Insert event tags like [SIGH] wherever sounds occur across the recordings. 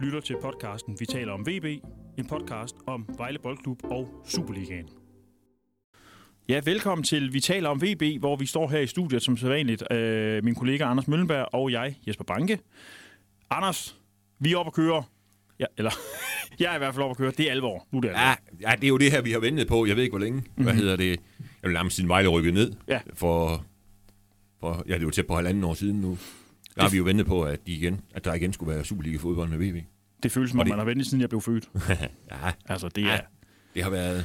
lytter til podcasten Vi taler om VB, en podcast om Vejle Boldklub og Superligaen. Ja, velkommen til Vi taler om VB, hvor vi står her i studiet som sædvanligt. Øh, min kollega Anders Møllenberg og jeg, Jesper Banke. Anders, vi er oppe at køre. Ja, eller, [LAUGHS] jeg er i hvert fald oppe at køre. Det er alvor. Nu er det alvor. Ja, ja, det er jo det her, vi har ventet på. Jeg ved ikke, hvor længe. Mm-hmm. Hvad hedder det? Jeg vil nærmest siden Vejle rykket ned. Ja. For, for, ja, det er jo tæt på halvanden år siden nu. Der har vi jo ventet på, at, de igen, at der igen skulle være Superliga-fodbold med VB. Det føles som om, Og det- man har ventet, siden jeg blev født. [LAUGHS] ja, Altså, det er... Ja. det har været...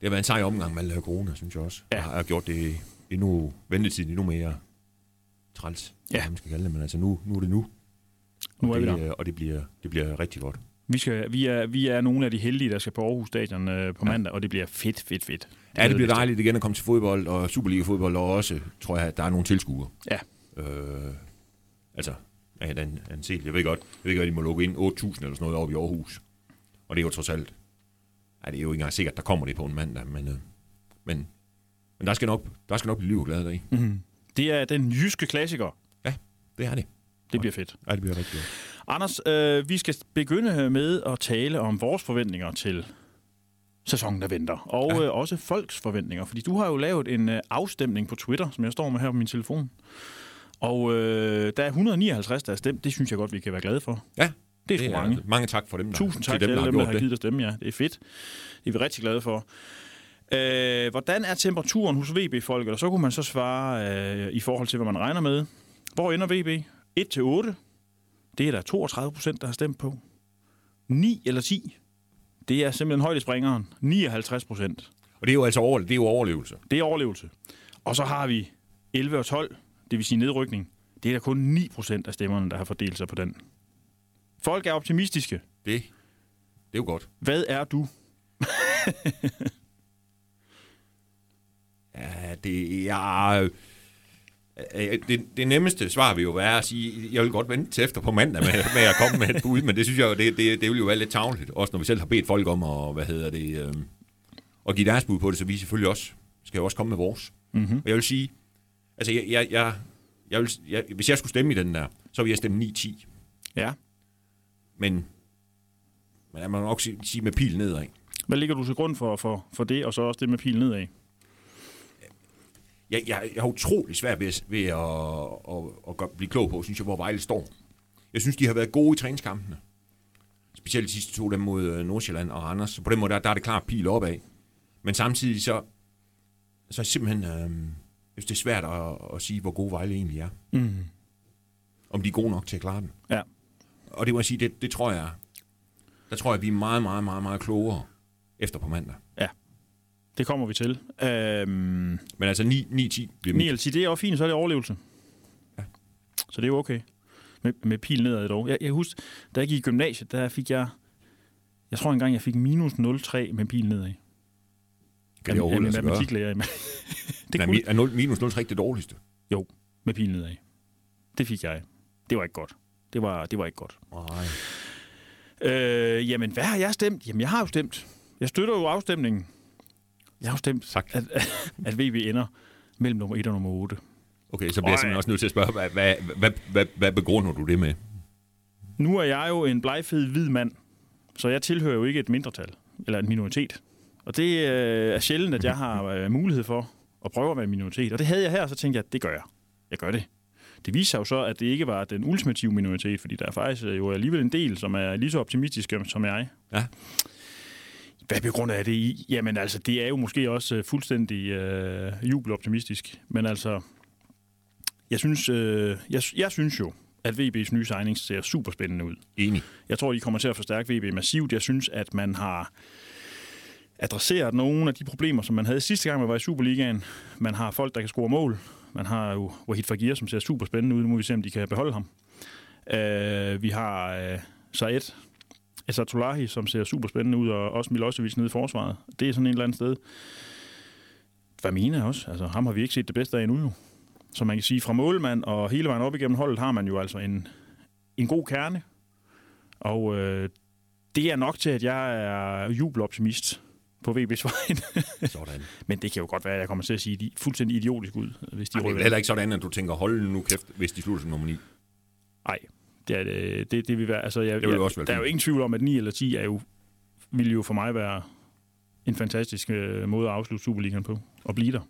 Det har været en sej omgang med corona, synes jeg også. Ja. Ja. har gjort det endnu, ventetiden endnu mere træls, Ja. man skal kalde det. Men altså, nu, nu er det nu. Nu er og vi det, der. Og det bliver, det bliver rigtig godt. Vi, skal, vi, er, vi er nogle af de heldige, der skal på Aarhus Stadion øh, på mandag, og det bliver fedt, fedt, fedt. Ja, det bliver dejligt igen at komme til fodbold, og Superliga-fodbold, og også, tror jeg, at der er nogle tilskuere. Ja. Øh, altså, ja, den, den set, jeg ved godt, jeg ved godt, at de må lukke ind 8.000 eller sådan noget over i Aarhus. Og det er jo trods alt, ja, det er jo ikke engang sikkert, der kommer det på en mandag, men, øh, men, men der skal nok, der skal nok blive liv glade deri. Mm-hmm. Det er den jyske klassiker. Det er det. Det bliver fedt. Ja, det bliver rigtig godt. Anders, øh, vi skal begynde med at tale om vores forventninger til sæsonen, der venter. Og ja. Ja. øh, også folks forventninger. Fordi du har jo lavet en øh, afstemning på Twitter, som jeg står med her på min telefon. Og øh, der er 159, der er stemt. Det synes jeg godt, vi kan være glade for. Ja, Det er sgu mange. mange tak for dem, der, Tusind tak til, dem, der har dem, der har det. givet dig stemme, ja. Det er fedt. Det er vi rigtig glade for. Øh, hvordan er temperaturen hos VB-folket? Og så kunne man så svare øh, i forhold til, hvad man regner med. Hvor ender VB? 1-8. Det er der 32 procent, der har stemt på. 9 eller 10. Det er simpelthen højdespringeren. 59 procent. Og det er jo altså over, det er jo overlevelse. Det er overlevelse. Og så har vi 11 og 12, det vil sige nedrykning. Det er der kun 9 procent af stemmerne, der har fordelt sig på den. Folk er optimistiske. Det, det er jo godt. Hvad er du? [LAUGHS] Ja, det er... øh, Det, det nemmeste svar vil jo være at sige, jeg vil godt vente til efter på mandag med, med at komme med et bud, men det synes jeg jo, det, det, det vil jo være lidt tavligt, også når vi selv har bedt folk om at, hvad hedder det, øh, at give deres bud på det, så vi selvfølgelig også skal jo også komme med vores. Mm-hmm. Og jeg vil sige, altså jeg, jeg, jeg, jeg vil, jeg, hvis jeg skulle stemme i den der, så ville jeg stemme 9-10, Ja. men, men jeg må nok sige, sige med pil nedad. Hvad ligger du til grund for, for, for det, og så også det med pil nedad? jeg, jeg, jeg har utrolig svært ved, ved at, at, at, gøre- blive klog på, synes jeg, hvor Vejle står. Jeg synes, de har været gode i træningskampene. Specielt de sidste to dem mod øh, Nordsjælland og Randers. Så på den måde, der, der er det klart pil opad. Men samtidig så, så er simpelthen, øh, jeg synes, det er svært at, at sige, hvor gode Vejle egentlig er. Mm. Om de er gode nok til at klare den. Ja. Og det må jeg sige, det, det tror jeg, der tror jeg, vi er meget, meget, meget, meget klogere efter på mandag. Det kommer vi til. Øhm, Men altså 9-10 bliver 9 mit. eller 10, det er jo fint, så er det overlevelse. Ja. Så det er jo okay. Med, med pil nedad dog. Jeg, jeg husker, da jeg gik i gymnasiet, der fik jeg... Jeg tror engang, jeg fik minus 0,3 med pil nedad. Kan det overhovedet lade sig gøre? [LAUGHS] det Er, kunne, er 0, minus 0 ikke det dårligste? med pil nedad. Det fik jeg. Det var ikke godt. Det var, det var ikke godt. Nej. Øh, jamen, hvad har jeg stemt? Jamen, jeg har jo stemt. Jeg støtter jo afstemningen. Jeg har jo stemt, Tak. at, [LAUGHS] at VB ender mellem nummer 1 og nummer 8. Okay, så bliver jeg simpelthen også nødt til at spørge, hvad, hvad, hvad, hvad, hvad begrunder du det med? Nu er jeg jo en blegfed hvid mand, så jeg tilhører jo ikke et mindretal, eller en minoritet. Og det øh, er sjældent, at jeg har øh, mulighed for at prøve at være minoritet. Og det havde jeg her, så tænkte jeg, at det gør jeg. Jeg gør det. Det viser sig jo så, at det ikke var den ultimative minoritet, fordi der er faktisk øh, jo alligevel en del, som er lige så optimistiske som jeg. Ja. Hvad begrunder jeg det i? Jamen altså, det er jo måske også øh, fuldstændig øh, jubeloptimistisk. Men altså, jeg synes, øh, jeg, jeg synes jo, at VB's nye signing ser super spændende ud. Enig. Jeg tror, de kommer til at forstærke VB massivt. Jeg synes, at man har adressere nogle af de problemer, som man havde sidste gang, man var i Superligaen. Man har folk, der kan score mål. Man har jo Wahid Fagir, som ser super spændende ud. Nu må vi se, om de kan beholde ham. Uh, vi har øh, uh, Saed Esatolahi, som ser super spændende ud, og også Milosevic nede i forsvaret. Det er sådan et eller andet sted. Famina også. Altså, ham har vi ikke set det bedste af endnu jo. Så man kan sige, fra målmand og hele vejen op igennem holdet har man jo altså en, en god kerne. Og øh, det er nok til, at jeg er jubeloptimist på VB's vej. Sådan. [LAUGHS] Men det kan jo godt være, at jeg kommer til at sige, at de er fuldstændig idiotisk ud, hvis de Ej, det er heller ikke sådan, at du tænker, hold nu kæft, hvis de slutter som nummer 9. Nej, Det, er, det, det, det vil være, altså, jeg, Det vil jeg, også være der er jo fint. ingen tvivl om, at 9 eller 10 er jo, vil jo for mig være en fantastisk øh, måde at afslutte Superligaen på, og blive der.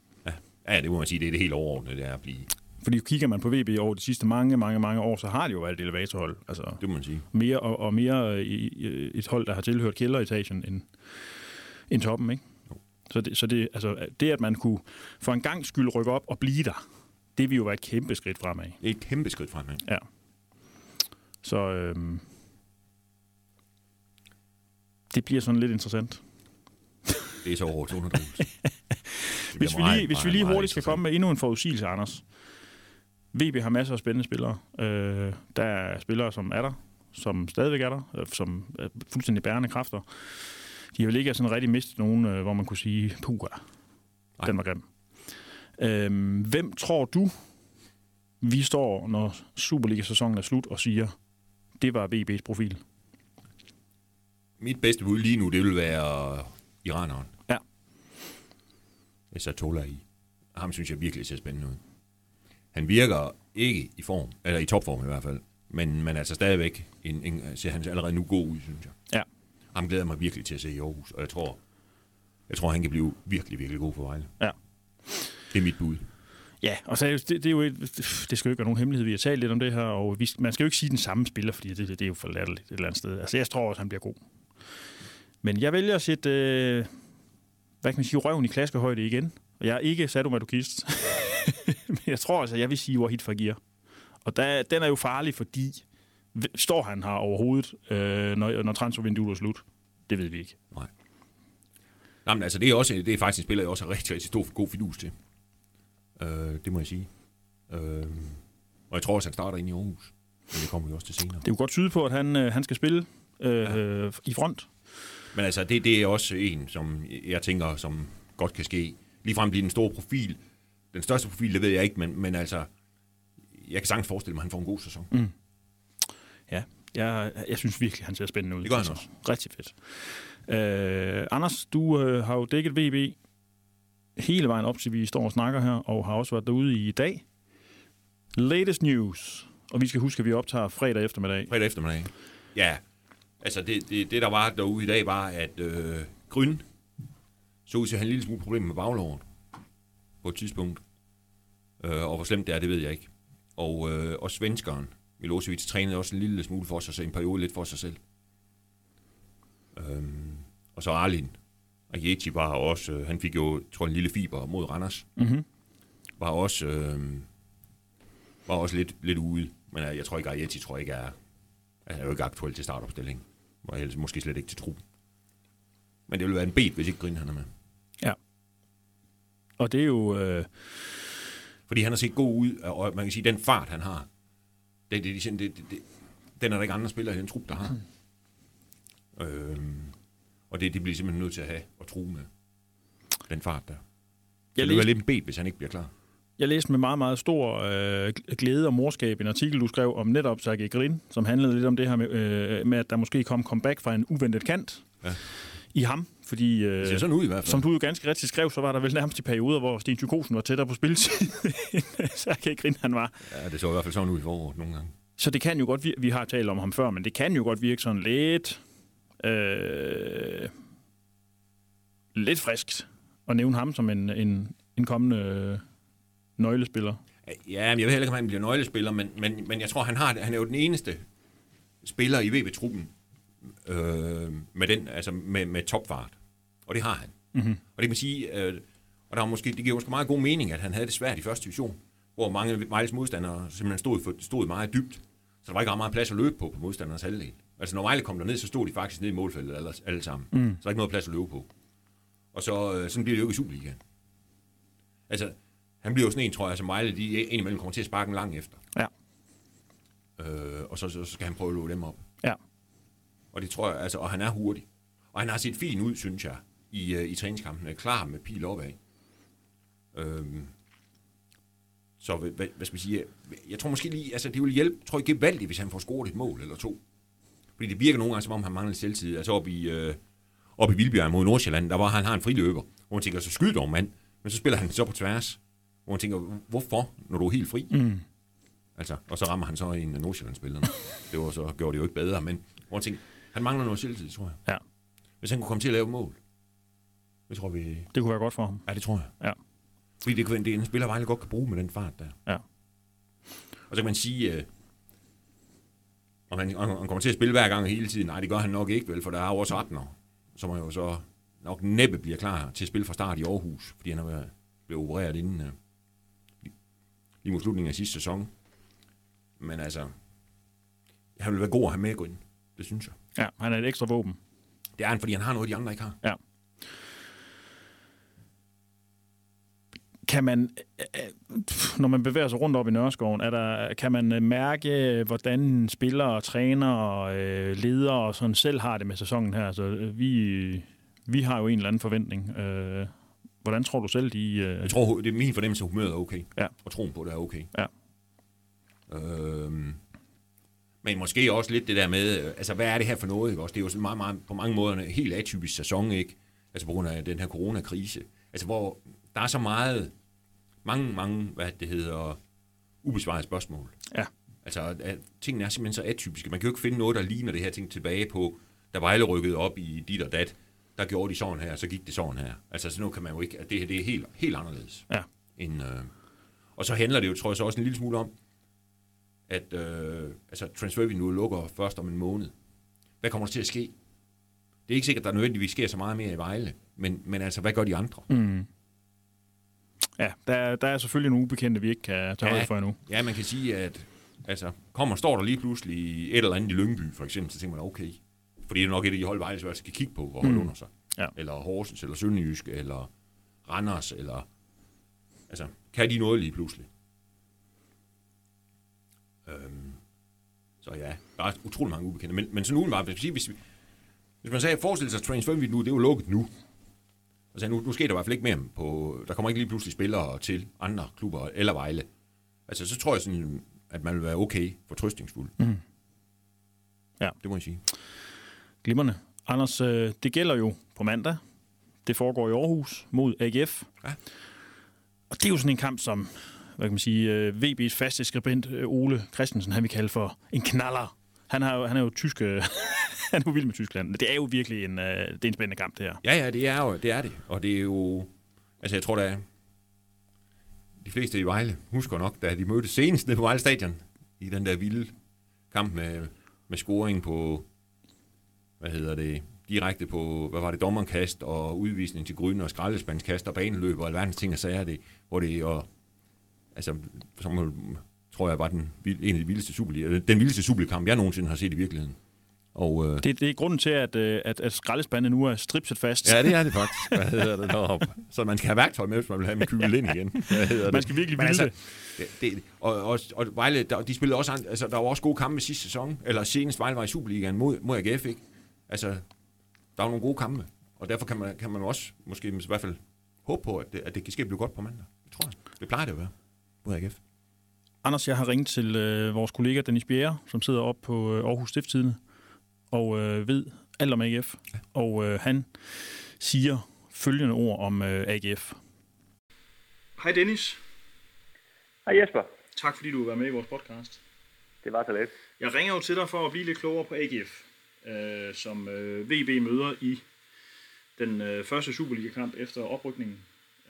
Ja, det må man sige, det er det helt overordnede, det er at blive. Fordi kigger man på VB over de sidste mange, mange, mange år, så har det jo været et elevatorhold. Altså Det må man sige. mere og, og mere øh, et hold, der har tilhørt kælderetagen end, end toppen, ikke? Så, det, så det, altså, det, at man kunne for en gang skyld rykke op og blive der, det vil jo være et kæmpe skridt fremad. Et kæmpe skridt fremad. Ja. Så øhm, det bliver sådan lidt interessant. Det er så over 200 [LAUGHS] Hvis vi lige, hvis vi lige hurtigt skal komme med endnu en forudsigelse, Anders. VB har masser af spændende spillere. Øh, der er spillere, som er der, som stadigvæk er der, øh, som er fuldstændig bærende kræfter. De har vel ikke sådan rigtig mistet nogen, øh, hvor man kunne sige, puha, den var grim. Øh, hvem tror du, vi står, når Superliga-sæsonen er slut, og siger, det var VB's profil? Mit bedste bud lige nu, det vil være iraneren. Ja. Esatola i. Ham synes jeg virkelig ser spændende ud. Han virker ikke i form, eller i topform i hvert fald, men, men altså stadigvæk en, en, ser han allerede nu god ud, synes jeg. Ja. Ham glæder mig virkelig til at se i Aarhus, og jeg tror, jeg tror han kan blive virkelig, virkelig god for Vejle. Ja. Det er mit bud. Ja, og så er det, det, er jo et, det skal jo ikke være nogen hemmelighed. Vi har talt lidt om det her, og vi, man skal jo ikke sige den samme spiller, fordi det, det, er jo for latterligt et eller andet sted. Altså, jeg tror også, han bliver god. Men jeg vælger at sætte, øh, hvad kan man sige, røven i klaskehøjde igen. Og jeg er ikke sadomasochist. [LAUGHS] Men jeg tror altså, jeg vil sige Wahid Fagir. Og der, den er jo farlig, fordi står han her overhovedet, øh, når, når transfervinduet er slut? Det ved vi ikke. Nej, men altså, det er, også, det er faktisk en spiller, jeg også har rigtig, rigtig stor god fidus til. Øh, det må jeg sige. Øh, og jeg tror også, han starter ind i Aarhus. Men det kommer vi også til senere. Det kunne godt tyde på, at han, øh, han skal spille øh, ja. i front. Men altså, det, det er også en, som jeg tænker, som godt kan ske. Ligefrem blive den store profil. Den største profil, det ved jeg ikke, men, men altså, jeg kan sagtens forestille mig, at han får en god sæson. Mm. Ja, jeg, jeg synes virkelig, han ser spændende ud. Det gør han altså, Rigtig fedt. Øh, Anders, du øh, har jo dækket VB hele vejen op til, vi står og snakker her, og har også været derude i dag. Latest news. Og vi skal huske, at vi optager fredag eftermiddag. Fredag eftermiddag. Ja, altså det, det, det der var derude i dag, var, at øh, Gryn så ud til at have en lille smule problemer med baglåret på et tidspunkt. Øh, og hvor slemt det er, det ved jeg ikke. Og, øh, og svenskeren, Milosevic, trænede også en lille smule for sig selv, en periode lidt for sig selv. Øhm, og så Arlin og Jeti var også, øh, han fik jo, tror en lille fiber mod Randers. Mm-hmm. Var også, øh, var også lidt, lidt ude. Men øh, jeg tror ikke, at Jeti tror ikke er, er jo ikke aktuel til startopstilling. Og ellers måske slet ikke til tro. Men det vil være en bed, hvis ikke Grin han er med. Og det er jo... Øh, Fordi han har set god ud, og man kan sige, den fart, han har, det, det, det, det, det, den er der ikke andre spillere i den trup, der har. øhm, og det, det bliver simpelthen nødt til at have og tro med den fart der. Jeg, det læste, lidt en bed, hvis han ikke bliver klar. jeg læste med meget, meget stor øh, glæde og morskab en artikel, du skrev om netop Sergej Grin, som handlede lidt om det her med, øh, med at der måske kom comeback fra en uventet kant Ja. I ham. Fordi... Øh, Det ser sådan ud i hvert fald. Som du jo ganske rigtigt skrev, så var der vel nærmest i perioder, hvor Sten Tykosen var tættere på spilletid, end Sergej Grin han var. Ja, det så i hvert fald sådan ud i foråret nogle gange. Så det kan jo godt virke, vi har talt om ham før, men det kan jo godt virke sådan lidt, øh, lidt friskt at nævne ham som en, en, en kommende øh, nøglespiller. Ja, men jeg ved heller ikke, om han bliver nøglespiller, men, men, men jeg tror, han, har, han er jo den eneste spiller i VB-truppen øh, med, den, altså med, med topfart. Og det har han. Mm-hmm. Og det kan man sige, øh, og der var måske, det giver måske meget god mening, at han havde det svært i første division, hvor mange Vejles modstandere simpelthen stod, for, stod meget dybt. Så der var ikke ret meget plads at løbe på på modstandernes halvdel. Altså når Vejle kom derned, så stod de faktisk nede i målfeltet alle, alle sammen. Mm. Så der er ikke noget plads at løbe på. Og så øh, sådan bliver det jo ikke i Superligaen. Altså, han bliver jo sådan en, tror jeg, som Vejle, de indimellem kommer til at sparke en lang efter. Ja. Øh, og så, så, så skal han prøve at løbe dem op. Ja. Og det tror jeg, altså, og han er hurtig. Og han har set fin ud, synes jeg, i, uh, i træningskampen. Er klar med pil opad. Øhm, så hvad, hvad, skal man sige? Jeg tror måske lige, altså det vil hjælpe, tror jeg gevaldigt, hvis han får scoret et mål eller to. Fordi det virker nogle gange, som om han mangler selvtid. Altså oppe i, øh, oppe i Vildbjerg mod Nordsjælland, der var han har en friløber, hvor man tænker, så skyd dog mand. Men så spiller han så på tværs, hvor man tænker, hvorfor, når du er helt fri? Mm. Altså, og så rammer han så en af Nordsjælland-spillerne. det var så, gjorde det jo ikke bedre, men hvor jeg tænkte, han mangler noget selvtid, tror jeg. Ja. Hvis han kunne komme til at lave mål, det tror vi... Det kunne være godt for ham. Ja, det tror jeg. Ja. Fordi det, det er en spiller, Vejle godt kan bruge med den fart der. Ja. Og så kan man sige, øh, om han, om han kommer til at spille hver gang hele tiden. Nej, det gør han nok ikke, vel, for der er jo også 18 år, som jo så nok næppe bliver klar til at spille fra start i Aarhus, fordi han er været- blevet opereret inden øh, lige mod slutningen af sidste sæson. Men altså, han vil være god at have med at gå ind. Det synes jeg. Ja, han er et ekstra våben. Det er han, fordi han har noget, de andre ikke har. Ja. Kan man, øh, øh, når man bevæger sig rundt op i Nørreskoven, er der, kan man øh, mærke, hvordan spillere, træner og øh, ledere og sådan selv har det med sæsonen her? Altså, øh, vi, vi har jo en eller anden forventning. Øh, hvordan tror du selv, de... Øh, Jeg tror, det er min fornemmelse, at humøret er okay. Ja. Og troen på, det er okay. Ja. Øhm, men måske også lidt det der med, øh, altså hvad er det her for noget? Ikke? Også, det er jo sådan meget, meget, på mange måder en helt atypisk sæson, ikke? Altså på grund af den her coronakrise. Altså hvor der er så meget, mange, mange, hvad det hedder, ubesvarede spørgsmål. Ja. Altså, at tingene er simpelthen så atypiske. Man kan jo ikke finde noget, der ligner det her ting tilbage på, da Vejle rykkede op i dit og dat. Der gjorde de sådan her, så gik det sådan her. Altså, sådan noget kan man jo ikke... at Det her det er helt, helt anderledes. Ja. End, øh, og så handler det jo, tror jeg, så også en lille smule om, at øh, altså, transfervinduet lukker først om en måned. Hvad kommer der til at ske? Det er ikke sikkert, at der nødvendigvis sker så meget mere i Vejle, men, men altså, hvad gør de andre? mm. Ja, der, der er selvfølgelig nogle ubekendte, vi ikke kan tage Ja. højde for endnu. Ja, man kan sige, at altså, kommer, står der lige pludselig et eller andet i Lyngby, for eksempel, så tænker man, okay. Fordi det er nok et af de hold, Vejle så skal kigge på og holde Mm. mm. under sig. Ja. Eller Horsens, eller Sønderjysk, eller Randers, eller... Altså, kan de noget lige pludselig? Øhm, så ja, der er utrolig mange ubekendte. Men, men sådan udenbart, hvis, hvis, vi- hvis man sagde, forestil sig, at transfer nu, det er jo lukket nu. Altså, nu, nu sker der i hvert fald ikke mere på... Der kommer ikke lige pludselig spillere til andre klubber eller Vejle. Altså, så tror jeg sådan, at man vil være okay fortrøstningsfuld. Mm. Ja. Det må jeg sige. Glimrende. Anders, øh, det gælder jo på mandag. Det foregår i Aarhus mod AGF. Ja. Og det er jo sådan en kamp, som hvad kan man sige, øh, VB's faste skribent øh, Ole Christensen, han vi kalde for en knaller. Han, har han er jo tysk, øh, [LAUGHS] han er jo vild med Tyskland. Det er jo virkelig en, det er en spændende kamp, det her. Ja, ja, det er jo det. Er det. Og det er jo... Altså, jeg tror, der er... De fleste i Vejle husker nok, da de mødtes senest nede på Vejle Stadion, i den der vilde kamp med, med scoring på, hvad hedder det, direkte på, hvad var det, dommerkast og udvisning til Grønne og skraldespandskast og baneløb og alverdens ting og sager det, hvor det og, altså, som tror jeg var den, en af de vildeste Superliga, den vildeste Superliga-kamp, jeg nogensinde har set i virkeligheden. Og, øh, Det, det er grunden til, at, øh, at, at skraldespanden nu er stripset fast. Ja, det er det faktisk. [LAUGHS] Hvad hedder det deroppe? Så man skal have værktøj med, hvis man vil have med kylet ind igen. [LAUGHS] Hvad hedder det? Man skal virkelig Men ville altså, det. det og, og, og Vejle, der, de spillede også, altså, der var også gode kampe sidste sæson, eller senest Vejle var i Superligaen mod, mod AGF, ikke? Altså, der var nogle gode kampe, og derfor kan man, kan man også, måske i hvert fald, håbe på, at det, at det kan ske blive godt på mandag. Det tror jeg. Det plejer det at være mod AGF. Anders, jeg har ringet til øh, vores kollega Dennis Bjerre, som sidder op på øh, Aarhus Stifttidene, og øh, ved alt om AGF. Ja. Og øh, han siger følgende ord om øh, AGF. Hej Dennis. Hej Jesper. Tak fordi du vil være med i vores podcast. Det var så let. Jeg ringer jo til dig for at blive lidt klogere på AGF, øh, som øh, VB møder i den øh, første Superliga-kamp efter oprykningen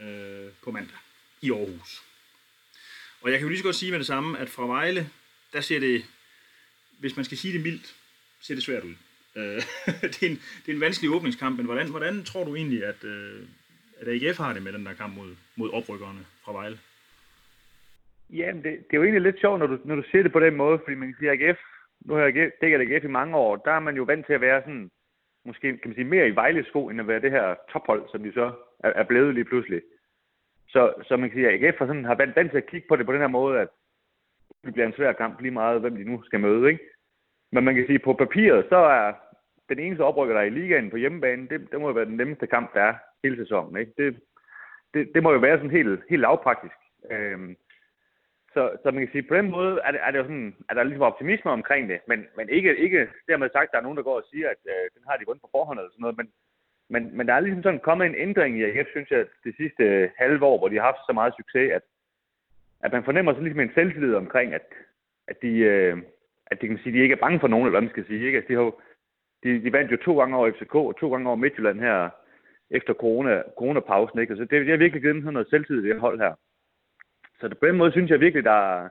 øh, på mandag i Aarhus. Og jeg kan jo lige så godt sige med det samme, at fra Vejle, der ser det, hvis man skal sige det mildt, ser det svært ud. Øh, [LAUGHS] det, er en, det er en vanskelig åbningskamp, men hvordan, hvordan tror du egentlig, at, øh, at AGF har det med den der kamp mod, mod oprykkerne fra Vejle? Jamen, det, det er jo egentlig lidt sjovt, når du, når du siger det på den måde, fordi man kan sige, at AGF, nu har jeg dækket AGF i mange år, der er man jo vant til at være sådan, måske kan man sige, mere i Vejles sko, end at være det her tophold, som de så er, er blevet lige pludselig. Så, så man kan sige, at AGF har, sådan, har vant, vant til at kigge på det på den her måde, at det bliver en svær kamp lige meget, hvem de nu skal møde, ikke? Men man kan sige, at på papiret, så er den eneste oprykker, der er i ligaen på hjemmebane, det, det må jo være den nemmeste kamp, der er hele sæsonen, ikke? Det, det, det må jo være sådan helt, helt lavpraktisk. Øhm, så, så man kan sige, på den måde er, det, er, det jo sådan, er der ligesom optimisme omkring det, men, men ikke, ikke dermed sagt, at der er nogen, der går og siger, at øh, den har de vundet på forhånd eller sådan noget, men, men, men der er ligesom sådan kommet en ændring i AGF, synes jeg, det sidste øh, halve år, hvor de har haft så meget succes, at, at man fornemmer så ligesom en selvtillid omkring, at at de, øh, at de kan sige, de ikke er bange for nogen, eller hvad man skal sige. Ikke? Altså, de, har, de, de vandt jo to gange over FCK og to gange over Midtjylland her efter corona, coronapausen. Ikke? Altså, det, det har virkelig givet dem sådan noget selvtid, det hold her. Så på den måde synes jeg virkelig, der,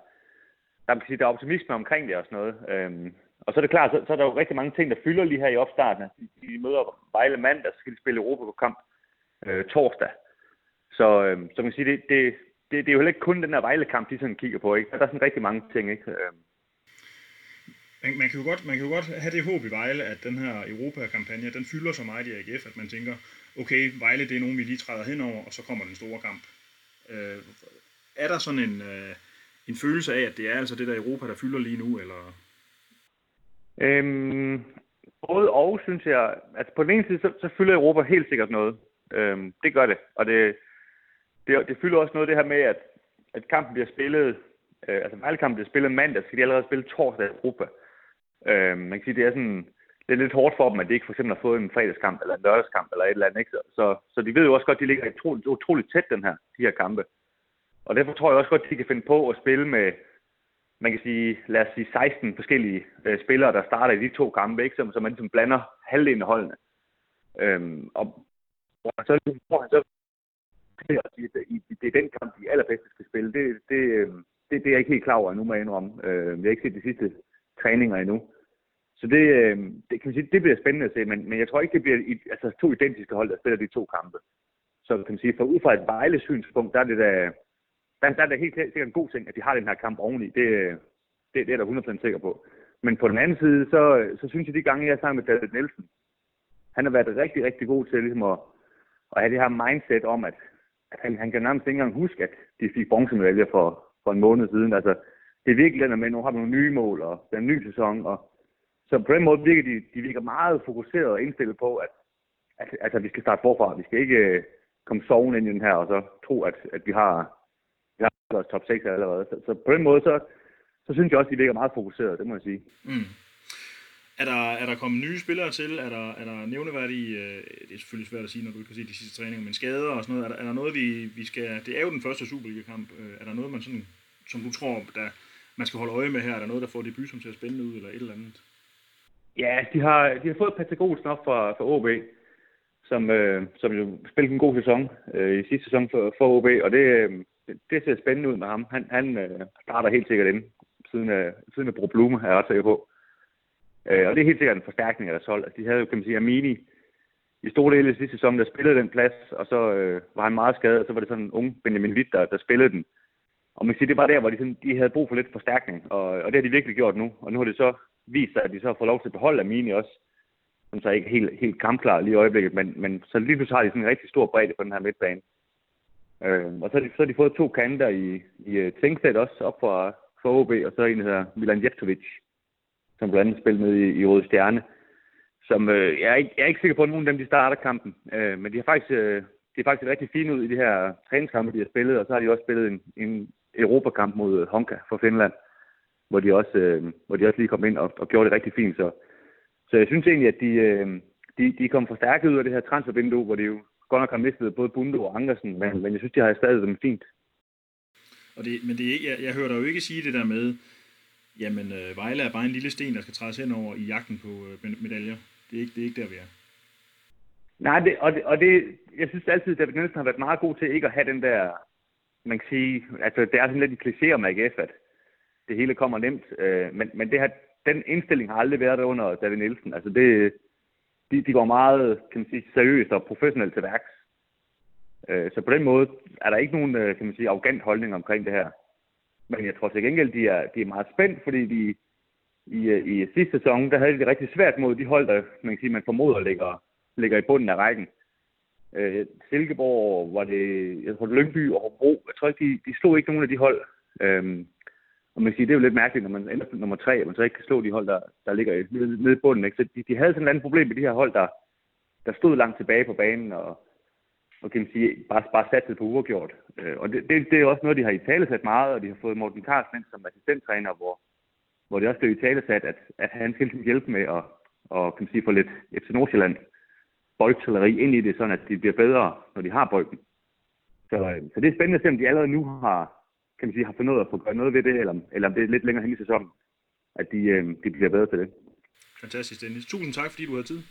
der, man kan sige, der er optimisme omkring det og sådan noget. Øhm, og så er det klart, så, så er der jo rigtig mange ting, der fylder lige her i opstarten. Altså, de, møder Vejle mandag, så skal de spille Europa-kamp øh, torsdag. Så, øh, så man kan sige, det, det, det, det er jo heller ikke kun den her Vejle-kamp, de sådan kigger på. Ikke? Der er sådan rigtig mange ting. Ikke? Øh. Man, man, kan jo godt, man kan jo godt have det håb i Vejle, at den her Europa-kampagne, den fylder så meget i AGF, at man tænker, okay, Vejle det er nogen, vi lige træder henover, og så kommer den store kamp. Øh, er der sådan en, øh, en følelse af, at det er altså det der Europa, der fylder lige nu, eller? Øhm, både og, synes jeg. Altså på den ene side, så, så fylder Europa helt sikkert noget. Øhm, det gør det. Og det, det, det fylder også noget det her med, at, at kampen bliver spillet, øh, altså valgkampen bliver spillet mandag, så skal de allerede spille torsdag i Europa. Øhm, man kan sige, det er sådan, det er lidt hårdt for dem, at de ikke for eksempel har fået en fredagskamp eller en lørdagskamp eller et eller andet. Ikke? Så, så de ved jo også godt, at de ligger utroligt, utroligt tæt, den her, de her kampe. Og derfor tror jeg også godt, at de kan finde på at spille med, man kan sige, lad os sige 16 forskellige øh, spillere, der starter i de to kampe, ikke? Som, så man ligesom blander halvdelen af holdene. Øhm, og så tror han så at det er den kamp, de allerbedste skal spille. Det, det, øhm, det, det er jeg ikke helt klar over endnu, må jeg indrømme. Øh, jeg har ikke set de sidste træninger endnu. Så det, øhm, det, kan man sige, det bliver spændende at se, men, men jeg tror ikke, det bliver altså, to identiske hold, der spiller de to kampe. Så kan man sige, for ud fra et Vejle-synspunkt, der er det da, der, der er det helt sikkert en god ting, at de har den her kamp oveni. Det, det, det er jeg da 100% sikker på. Men på den anden side, så, så synes jeg, de gange, jeg er sammen med David Nielsen, han har været rigtig, rigtig god til ligesom at, at have det her mindset om, at, at han, han kan nærmest ikke engang huske, at de fik bronzemedaljer for, for en måned siden. Altså, det er virkelig den med, nu har vi nogle nye mål, og den nye sæson, og så på den måde virker de, de virker meget fokuseret og indstillet på, at, at, at, at vi skal starte forfra. Vi skal ikke øh, komme sovende ind i den her, og så tro, at, at vi har vores top 6 allerede. Så, så på den måde, så, så synes jeg også, at de virker meget fokuseret, det må jeg sige. Mm. Er der, er der kommet nye spillere til? Er der, er der nævneværdige, øh, det er selvfølgelig svært at sige, når du ikke kan se de sidste træninger, men skader og sådan noget, er der, er der noget, vi, vi skal, det er jo den første Superliga-kamp, øh, er der noget, man sådan, som du tror, der, man skal holde øje med her? Er der noget, der får debut, som ser spændende ud, eller et eller andet? Ja, de har, de har fået Patrick Olsen op fra, fra OB, som, øh, som jo spillede en god sæson øh, i sidste sæson for, for OB, og det, øh, det ser spændende ud med ham. Han, han øh, starter helt sikkert ind, siden øh, siden af Bro Blume, er jeg ret sikker på. Øh, og det er helt sikkert en forstærkning af deres hold. Altså, de havde jo, kan man sige, Amini i store dele af sidste sæson, der spillede den plads, og så øh, var han meget skadet, og så var det sådan en ung Benjamin Witt, der, der spillede den. Og man kan sige, det var der, hvor de, sådan, de havde brug for lidt forstærkning, og, og det har de virkelig gjort nu. Og nu har det så vist sig, at de så har fået lov til at beholde Amini også, som så ikke helt, helt kampklar lige i øjeblikket, men, men så lige pludselig har de sådan en rigtig stor bredde på den her midtbane. Øh, og så har, de, så har de fået to kanter i, i øh, uh, Tænksæt også, op fra, fra OB, og så en, der hedder Milan Jeftovic, som blandt andet spiller med i, i Røde Stjerne. Som, øh, jeg, er ikke, jeg er ikke sikker på, at nogen af dem de starter kampen, øh, men de har faktisk, øh, de er faktisk rigtig fine ud i de her træningskampe, de har spillet, og så har de også spillet en, en Europakamp mod øh, Honka for Finland, hvor de også, øh, hvor de også lige kom ind og, og gjorde det rigtig fint. Så, så jeg synes egentlig, at de, øh, de, de kom forstærket ud af det her transfervindue, hvor de jo godt nok har mistet både Bundo og Ankersen, men, men jeg synes, de har stadig dem fint. Og det, men det er, jeg, jeg hører dig jo ikke sige det der med, jamen øh, Vejle er bare en lille sten, der skal trædes hen over i jagten på øh, medaljer. Det er, ikke, det er ikke der, vi er. Nej, det, og, det, og det, jeg synes altid, at David Nielsen har været meget god til ikke at have den der, man kan sige, altså det er sådan lidt en kliché om AGF, at det hele kommer nemt, øh, men, men det har, den indstilling har aldrig været der under David Nielsen. Altså det, de, de går meget kan man sige, seriøst og professionelt til værks. Øh, så på den måde er der ikke nogen øh, kan man sige, arrogant holdning omkring det her. Men jeg tror til gengæld, de er, de er meget spændt, fordi de i, øh, i sidste sæson, der havde de det rigtig svært mod de hold, der man, kan sige, man formoder ligger, ligger i bunden af rækken. Øh, Silkeborg var det, jeg tror Lyngby og Hobro, jeg tror ikke, de, de slog ikke nogen af de hold. Øh, og man siger, det er jo lidt mærkeligt, når man ender på nummer tre, at man så ikke kan slå de hold, der, der ligger nede, nede i bunden. Ikke? Så de, de havde sådan et andet problem med de her hold, der, der stod langt tilbage på banen, og, og kan man sige, bare, bare satte på uafgjort. Øh, og det, det, det, er også noget, de har i tale sat meget, og de har fået Morten Carlsen ind som assistenttræner, hvor, hvor det også blev i tale sat, at, at han skal ligesom hjælpe med at og, kan man sige, få lidt FC Nordsjælland boldtalleri ind i det, sådan at de bliver bedre, når de har bolden. Så, øh, så det er spændende at se, om de allerede nu har, kan man sige, har fundet ud af at få gøre noget ved det, eller, eller om det er lidt længere hen i sæsonen, at de, øh, de bliver bedre til det. Fantastisk, Dennis. Tusind tak, fordi du havde tid.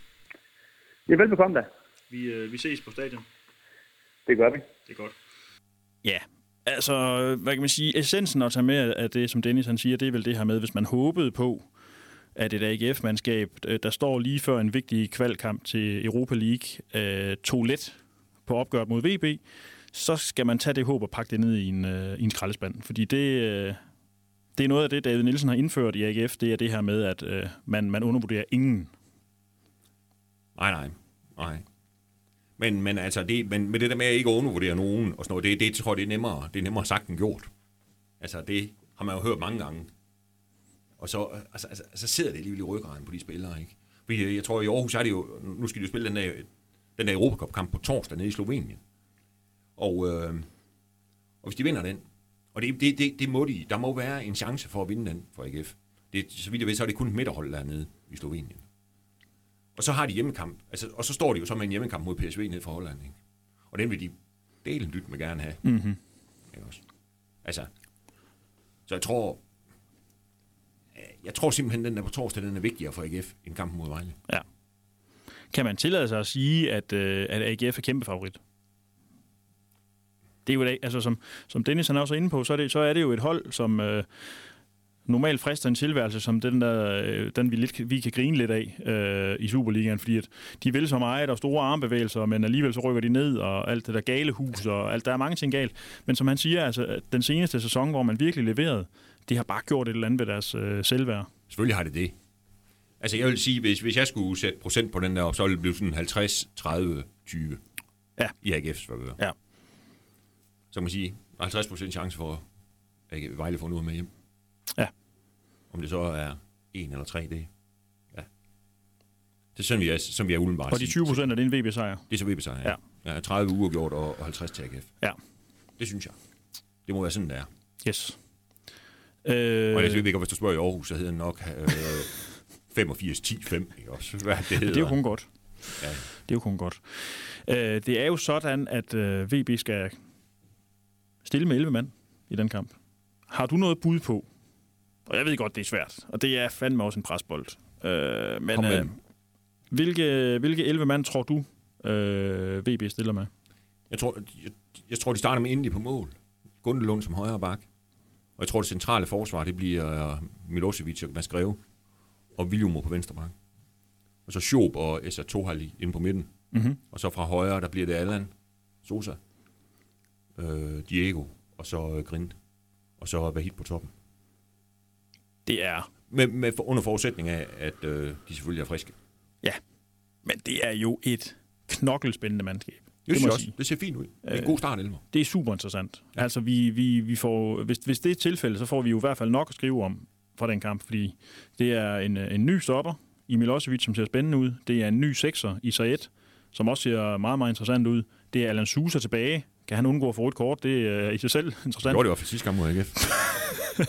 Ja, velbekomme da. Vi, øh, vi ses på stadion. Det gør vi. Det er godt. Ja, altså, hvad kan man sige, essensen at tage med af det, som Dennis han siger, det er vel det her med, hvis man håbede på, at et AGF-mandskab, øh, der står lige før en vigtig kvalkamp til Europa League, øh, tog let på opgøret mod VB, så skal man tage det håb og pakke det ned i en, øh, i en skraldespand. Fordi det, øh, det er noget af det, David Nielsen har indført i AGF, det er det her med, at øh, man, man undervurderer ingen. Nej, nej. Nej. Men, men altså, det, men med det der med at ikke undervurdere nogen og sådan noget, det, det tror jeg, det er nemmere, det er nemmere sagt end gjort. Altså, det har man jo hørt mange gange. Og så, altså, altså, altså så sidder det alligevel i ryggraden på de spillere, ikke? Fordi jeg tror, i Aarhus er det jo, nu skal de jo spille den der, den der Europacup-kamp på torsdag nede i Slovenien. Og, øh, og hvis de vinder den, og det, det, det, det må de, der må være en chance for at vinde den for AGF. Det, så vidt jeg ved, så er det kun et midterhold dernede i Slovenien. Og så har de hjemmekamp, altså, og så står de jo så med en hjemmekamp mod PSV ned fra Holland, ikke? Og den vil de delen dyt med gerne have. Mm-hmm. Ikke også? Altså, så jeg tror, jeg tror simpelthen, den der på torsdag, den er vigtigere for AGF end kampen mod Vejle. Ja. Kan man tillade sig at sige, at, øh, at AGF er kæmpe favorit? Det er jo altså som, som Dennis han også er inde på, så er det, så er det jo et hold, som øh, normalt frister en tilværelse, som den, der, øh, den vi, lidt, vi kan grine lidt af øh, i Superligaen, fordi at de vil så meget og store armbevægelser, men alligevel så rykker de ned, og alt det der gale hus, og alt, der er mange ting galt. Men som han siger, altså, den seneste sæson, hvor man virkelig leverede, det har bare gjort et eller andet ved deres øh, selvværd. Selvfølgelig har det det. Altså jeg vil sige, hvis, hvis jeg skulle sætte procent på den der op, så ville det blive sådan 50, 30, 20 Ja. i AGF's favør. Ja. Så kan man sige, 50 procent chance for, at Vejle får noget med hjem. Ja. Om det så er en eller tre, det ja. Det er sådan, vi er, som vi er udenbart. Og de 20 procent er det en VB-sejr. Det er så VB sejr, Ja. ja. ja. 30 uger gjort og, og 50 til AGF. Ja. Det synes jeg. Det må være sådan, det er. Yes. Øh, og jeg ved ikke, hvis du spørger i Aarhus, så hedder den nok øh, 85-10-5, ikke også? Hvad det hedder. det er jo kun godt. Ja. Det er jo kun godt. Øh, det er jo sådan, at øh, VB skal stille med 11 mand i den kamp. Har du noget bud på? Og jeg ved godt, det er svært. Og det er fandme også en presbold. Øh, men øh, hvilke, hvilke 11 mand tror du, øh, VB stiller med? Jeg tror, jeg, jeg tror, de starter med Indy på mål. Gundelund som højre bak. Og jeg tror, det centrale forsvar, det bliver uh, Milosevic og Masgreve. Og Viljumo på venstre bak. Og så Schob og Esa Tohali inde på midten. Mm-hmm. Og så fra højre, der bliver det Allan, Sosa, øh, Diego, og så øh, Grind. Og så Vahid på toppen. Det er, Med, med under forudsætning af, at øh, de selvfølgelig er friske. men det er jo et knokkelspændende mandskab. Det, det, også, sige. det ser fint ud. Det er en Øh, god start, Elmer. Det er super interessant. Ja. Altså, vi, vi, vi får, hvis, hvis det er tilfælde, så får vi jo i hvert fald nok at skrive om fra den kamp, fordi det er en, en ny stopper i Milosevic, som ser spændende ud. Det er en ny sekser i Sayed, som også ser meget, meget interessant ud. Det er Alan Sousa tilbage. Kan han undgå at få et kort? Det er i sig selv interessant. gjorde det jo for sidste gang mod AGF.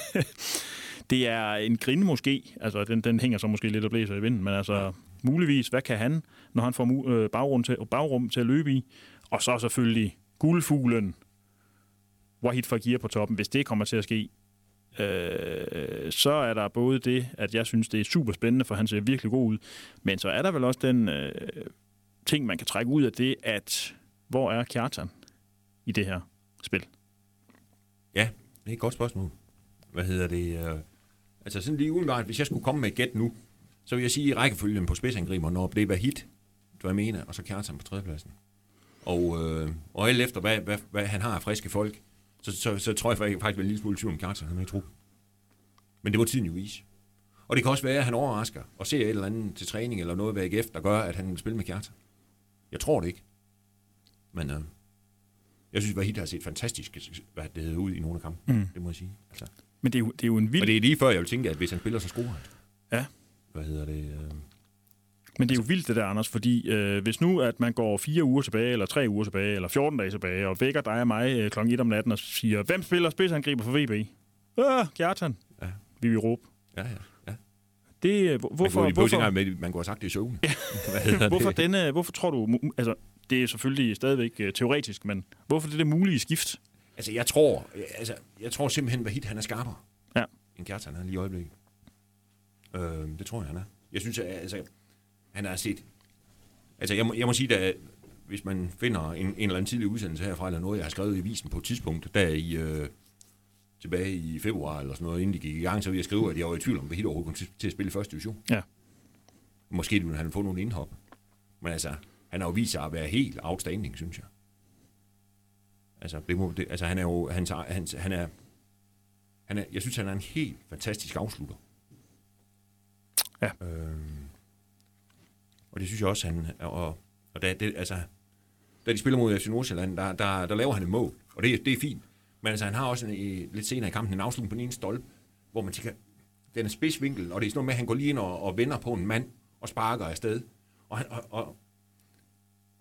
[LAUGHS] Det er en grinde måske. Altså, den, den hænger så måske lidt og blæser i vinden, men altså, muligvis, hvad kan han, når han får øh, bagrum, til, bagrum til at løbe i? Og så selvfølgelig guldfuglen, Wahid Fagir på toppen, hvis det kommer til at ske. Øh, så er der både det, at jeg synes, det er super spændende, for han ser virkelig god ud, men så er der vel også den øh, ting, man kan trække ud af det, at hvor er Kjartan i det her spil? Ja, det er et godt spørgsmål. Hvad hedder det? Øh, altså sådan lige udenbart, hvis jeg skulle komme med et gæt nu, så vil jeg sige i rækkefølgen på spidsangriber, når det var hit, du jeg mener, og så Kjartan på tredjepladsen. Og, øh, og alt efter, hvad, hvad, hvad, han har af friske folk, så, så, så tror jeg faktisk, faktisk en lille smule tvivl om Kjartan, han er i tro. Men det var tiden jo vise. Og det kan også være, at han overrasker og ser et eller andet til træning eller noget ved AGF, der gør, at han vil spille med Kjartan. Jeg tror det ikke. Men øh, jeg synes, Vahid har set fantastisk hvad det hedder, ud i nogle af kampene. Mm. Det må jeg sige. Altså. Men det er jo, det er jo en vild Og det er lige før, jeg vil tænke, at hvis han spiller, så scorer han. Ja. Hvad hedder det? Øh... Men det er jo vildt det der, Anders, fordi øh, hvis nu, at man går fire uger tilbage, eller tre uger tilbage, eller 14 dage tilbage, og vækker dig og mig øh, klokken 1 om natten og siger, hvem spiller spidsangriber for VB? Øh, Kjartan. Ja. Vi vil råbe. Ja, ja. ja. Det, øh, hvor- Man hvorfor, kunne, hvorfor, hvorfor, man kunne have sagt det i søvn. [LAUGHS] Hvad hedder hvorfor, denne, hvorfor tror du, altså, det er selvfølgelig stadigvæk øh, teoretisk, men hvorfor det er det mulige skift? Altså, jeg tror, altså, jeg tror simpelthen, hvad hit han er skarpere. Ja. End Kjartan er lige i øjeblikket. Øh, det tror jeg, han er. Jeg synes, at, altså, han har set... Altså, jeg må, jeg må sige, at hvis man finder en, en eller anden tidlig udsendelse herfra, eller noget, jeg har skrevet i visen på et tidspunkt, der i, øh, tilbage i februar eller sådan noget, inden de gik i gang, så ville jeg skrive, at jeg var i tvivl om, hvad hit overhovedet kom til, til at spille i første division. Ja. Måske ville han få nogle indhop. Men altså, han har jo vist sig at være helt outstanding, synes jeg. Altså, det må, det, altså han er jo, han, han, han er, han er, jeg synes, han er en helt fantastisk afslutter. Ja. Øhm, og det synes jeg også, han, og, og da, det, altså, da de spiller mod FC Nordsjælland, der, der, der laver han et mål, og det, det er fint. Men altså, han har også en, lidt senere i kampen en afslutning på den ene stolpe, hvor man tænker, den er spidsvinkel, og det er sådan noget med, at han går lige ind og, og vender på en mand og sparker afsted. Og, han, og, og,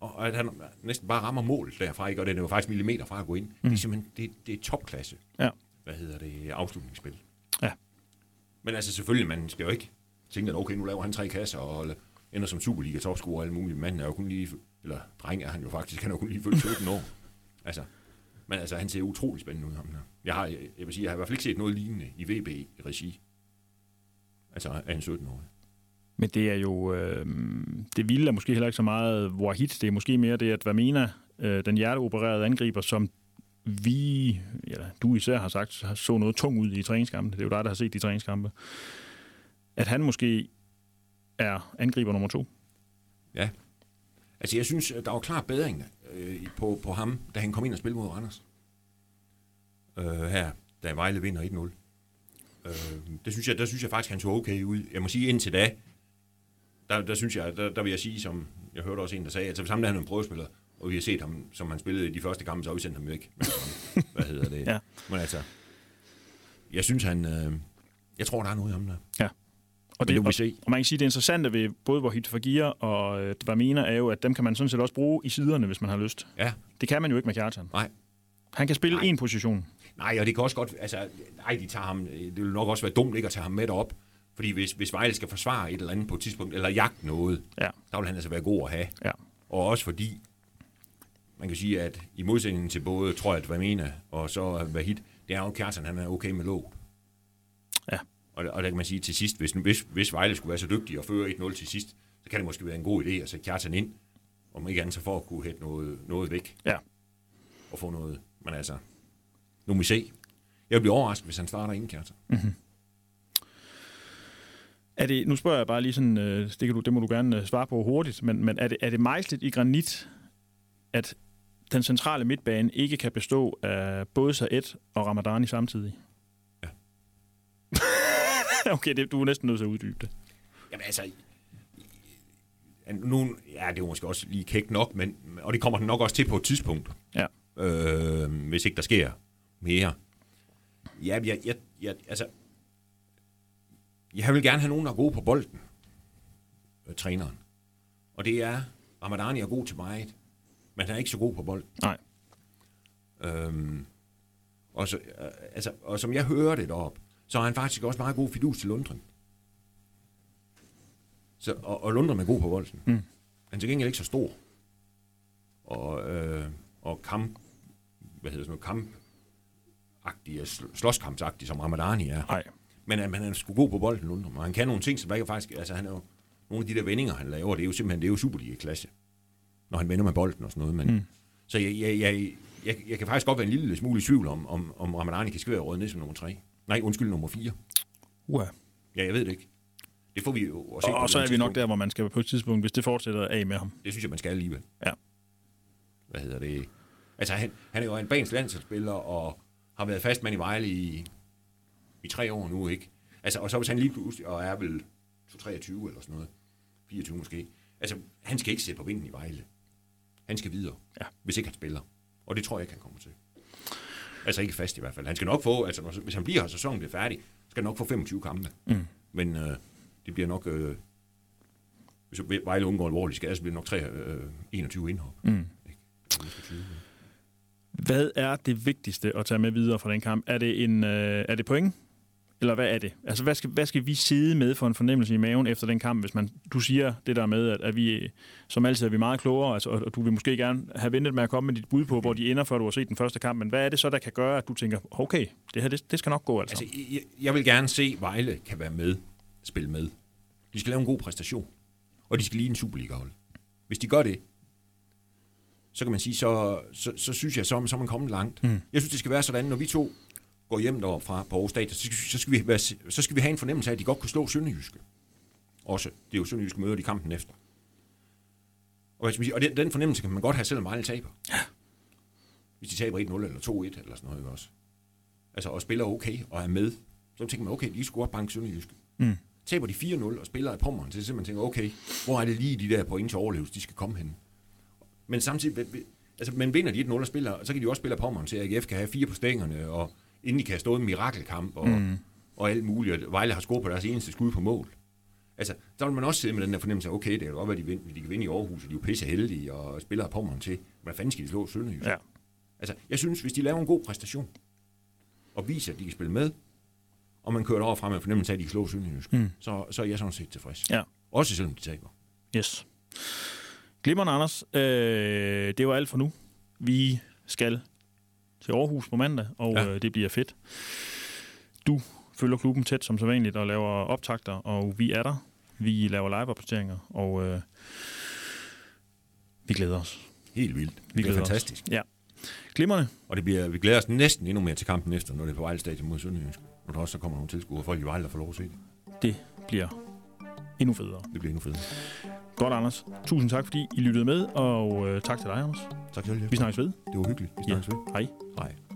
og at han næsten bare rammer mål derfra, ikke? og det er jo faktisk millimeter fra at gå ind. Mm. Det er simpelthen det, det er topklasse. Ja. Hvad hedder det? Afslutningsspil. Ja. Men altså selvfølgelig, man skal jo ikke tænke, at okay, nu laver han tre kasser og ender som Superliga topscorer og alle mulige. Manden er jo kun lige, eller dreng er han jo faktisk, han er jo kun lige fyldt 17 år. Altså, men altså, han ser utrolig spændende ud, ham her. Jeg har, jeg vil sige, jeg har i hvert fald ikke set noget lignende i VB-regi. Altså, af en 17-årig. Men det er jo, øh, det vilde er måske heller ikke så meget Wahid, det er måske mere det, at Vamena, øh, den hjerteopererede angriber, som vi, eller du især har sagt, så noget tung ud i træningskampen. Det er jo dig, der har set de træningskampe. At han måske er angriber nummer to. Ja. Altså, jeg synes, der var klar bedring øh, på, på ham, da han kom ind og spillede mod Randers. Øh, her, da Vejle vinder 1-0. Øh, det synes jeg, der synes jeg faktisk, han så okay ud. Jeg må sige, indtil da, der, der synes jeg, der, der vil jeg sige, som jeg hørte også en, der sagde, at sammen han er en prøvespiller, og vi har set ham, som han spillede i de første kampe, så har vi sendt ham væk. [LAUGHS] Hvad hedder det? Ja. Men altså, jeg synes, han... Øh, jeg tror, der er noget i ham der. Ja. Og det, det, vi se. Og man kan sige, det interessante ved både Wahid Fagir og øh, Vamina er jo, at dem kan man sådan set også bruge i siderne, hvis man har lyst. Ja. Det kan man jo ikke med Kjartan. Nej. Han kan spille Nej. en position. Nej, og det kan også godt... Altså, nej, de tager ham... Det vil nok også være dumt ikke at tage ham med op. Fordi hvis, hvis Vejle skal forsvare et eller andet på et tidspunkt, eller jagte noget, Ja. der vil han altså være god at have. Ja. Og også fordi, man kan sige, at i modsætning til både, tror jeg, at Vamena og så Vahid, det er jo Kjartan, han er okay med låg. Ja. Og, og der kan man sige til sidst, hvis, hvis, hvis Vejle skulle være så dygtig og føre 1-0 til sidst, så kan det måske være en god idé at sætte Kjartan ind, om ikke andet så for at kunne hætte noget, noget væk. Ja. Og få noget. Men altså, nu må vi se. Jeg vil blive overrasket, hvis han starter inden Kjartan. Er det, nu spørger jeg bare lige sådan, øh, det, kan du, det må du gerne øh, svare på hurtigt, men, men er, det, er det mejslet i granit, at den centrale midtbane ikke kan bestå af både Saed og Ramadani samtidig? Ja. [LAUGHS] okay, det, du er næsten nødt til at uddybe det. Jamen altså, nu, ja, det er måske også lige kægt nok, men, og det kommer den nok også til på et tidspunkt, Ja. øh, hvis ikke der sker mere. Ja, jeg, jeg, jeg, altså, jeg vil gerne have nogen, der er gode på bolden, øh, træneren. Og det er, Ramadani er god til meget, men han er ikke så god på bolden. Nej. Øhm, og, så, øh, altså, og som jeg hører det deroppe, så er han faktisk også meget god fidus til Lundren. Så, og, og Lundren er god på bolden. Mm. Han er til gengæld ikke så stor. Og, øh, og kamp, hvad hedder sådan noget, kampagtig, sl- slåskampsagtig, som Ramadani er. Nej. Men at man er sgu god på bolden, Lundren. Og han kan nogle ting, som ikke faktisk... Altså, han er jo, nogle af de der vendinger, han laver, det er jo simpelthen det er jo Superliga-klasse. Når han vender med bolden og sådan noget. Men, Mm. Så jeg, jeg, jeg, jeg, jeg, kan faktisk godt være en lille smule i tvivl om, om, om Ramadani kan skvære rød ned som nummer 3. Nej, undskyld, nummer 4. Uha. Ja, jeg ved det ikke. Det får vi jo se Og, og så er vi tidspunkt. nok der, hvor man skal på et tidspunkt, hvis det fortsætter af med ham. Det synes jeg, man skal alligevel. Ja. Hvad hedder det? Altså, han, han er jo en bansk landsholdsspiller, og har været fastmand i Vejle i, i tre år nu, ikke? Altså, og så hvis han lige pludselig, og er vel 23 eller sådan noget, 24 måske, altså, han skal ikke sætte på vinden i Vejle. Han skal videre, Ja. hvis ikke han spiller. Og det tror jeg ikke, han kommer til. Altså ikke fast i hvert fald. Han skal nok få, altså hvis han bliver her, og sæsonen bliver færdig, skal han nok få 25 kampe. Mm. Men øh, det bliver nok, øh, hvis Vejle undgår alvorlig skade, så bliver det nok 3, øh, 21 indhop. Mm. Ikke? Eller måske 20. Hvad er det vigtigste at tage med videre fra den kamp? Er det, en, øh, er det point? Eller hvad er det? Altså, hvad skal, hvad skal vi sidde med for en fornemmelse i maven efter den kamp, hvis man, du siger det der med, at, at vi, som altid er vi meget klogere, altså, og, og du vil måske gerne have ventet med at komme med dit bud på, hvor de ender, før du har set den første kamp, men hvad er det så, der kan gøre, at du tænker, okay, det her, det, det skal nok gå altså? Altså, jeg, jeg vil gerne se, at Vejle kan være med, spille med. De skal lave en god præstation, og de skal lige en Superliga-hold. Hvis de gør det, så kan man sige, så, så, så synes jeg, så, så er man kommet langt. Mm. Jeg synes, det skal være sådan, når vi to går hjem deroppe fra på Aarhus Stadion, så, så, skal vi være, så skal vi have en fornemmelse af, at de godt kunne slå Sønderjyske. Også. Det er jo Sønderjyske møder de kampen efter. Og, og den, den fornemmelse kan man godt have, selvom Vejle taber. Ja. Hvis de taber 1-0 eller 2-1 eller sådan noget også. Altså, og spiller okay og er med, så tænker man, okay, de skulle godt banke Sønderjyske. Mm. Taber de 4-0 og spiller i pommeren, så man tænker, okay, hvor er det lige de der point til overlevelse, de skal komme hen. Men samtidig, altså, men vinder de 1-0 og spiller, så kan de også spille pommeren til, at AGF kan have fire på stængerne, og inden de kan have stået en mirakelkamp, og, mm. og alt muligt, og Vejle har scoret på deres eneste skud på mål. Altså, så vil man også sidde med den der fornemmelse af, okay, det kan godt være, de, vind, de kan vinde i Aarhus, og de er jo pisse heldige, og spiller pommeren til. Hvad fanden skal de slå Sønderjysk? Ja. Altså, jeg synes, hvis de laver en god præstation, og viser, at de kan spille med, og man kører over frem med fornemmelse af, at de kan slå Sønderjysk, mm. så, så er jeg sådan set tilfreds. Ja. Også selvom de taber. Yes. Glimmerne, Anders. Øh, det var alt for nu. Vi skal til Aarhus på mandag, og ja. øh, det bliver fedt. Du følger klubben tæt som sædvanligt og laver optagter, og vi er der. Vi laver live-opdateringer, og øh, vi glæder os. Helt vildt. Vi det er fantastisk. Os. Ja. Glimmerne. Og det bliver, vi glæder os næsten endnu mere til kampen efter, når det er på Vejle Stadion mod Sønderjysk. Når der også kommer nogle tilskuere, folk i Vejle, der får lov at se det. Det bliver endnu federe. Det bliver endnu federe. Godt, Anders. Tusind tak, fordi I lyttede med, og øh, tak til dig, Anders. Tak til jer. Vi snakkes ved. Det var hyggeligt. Vi snakkes ja. ved. Hej. Hej.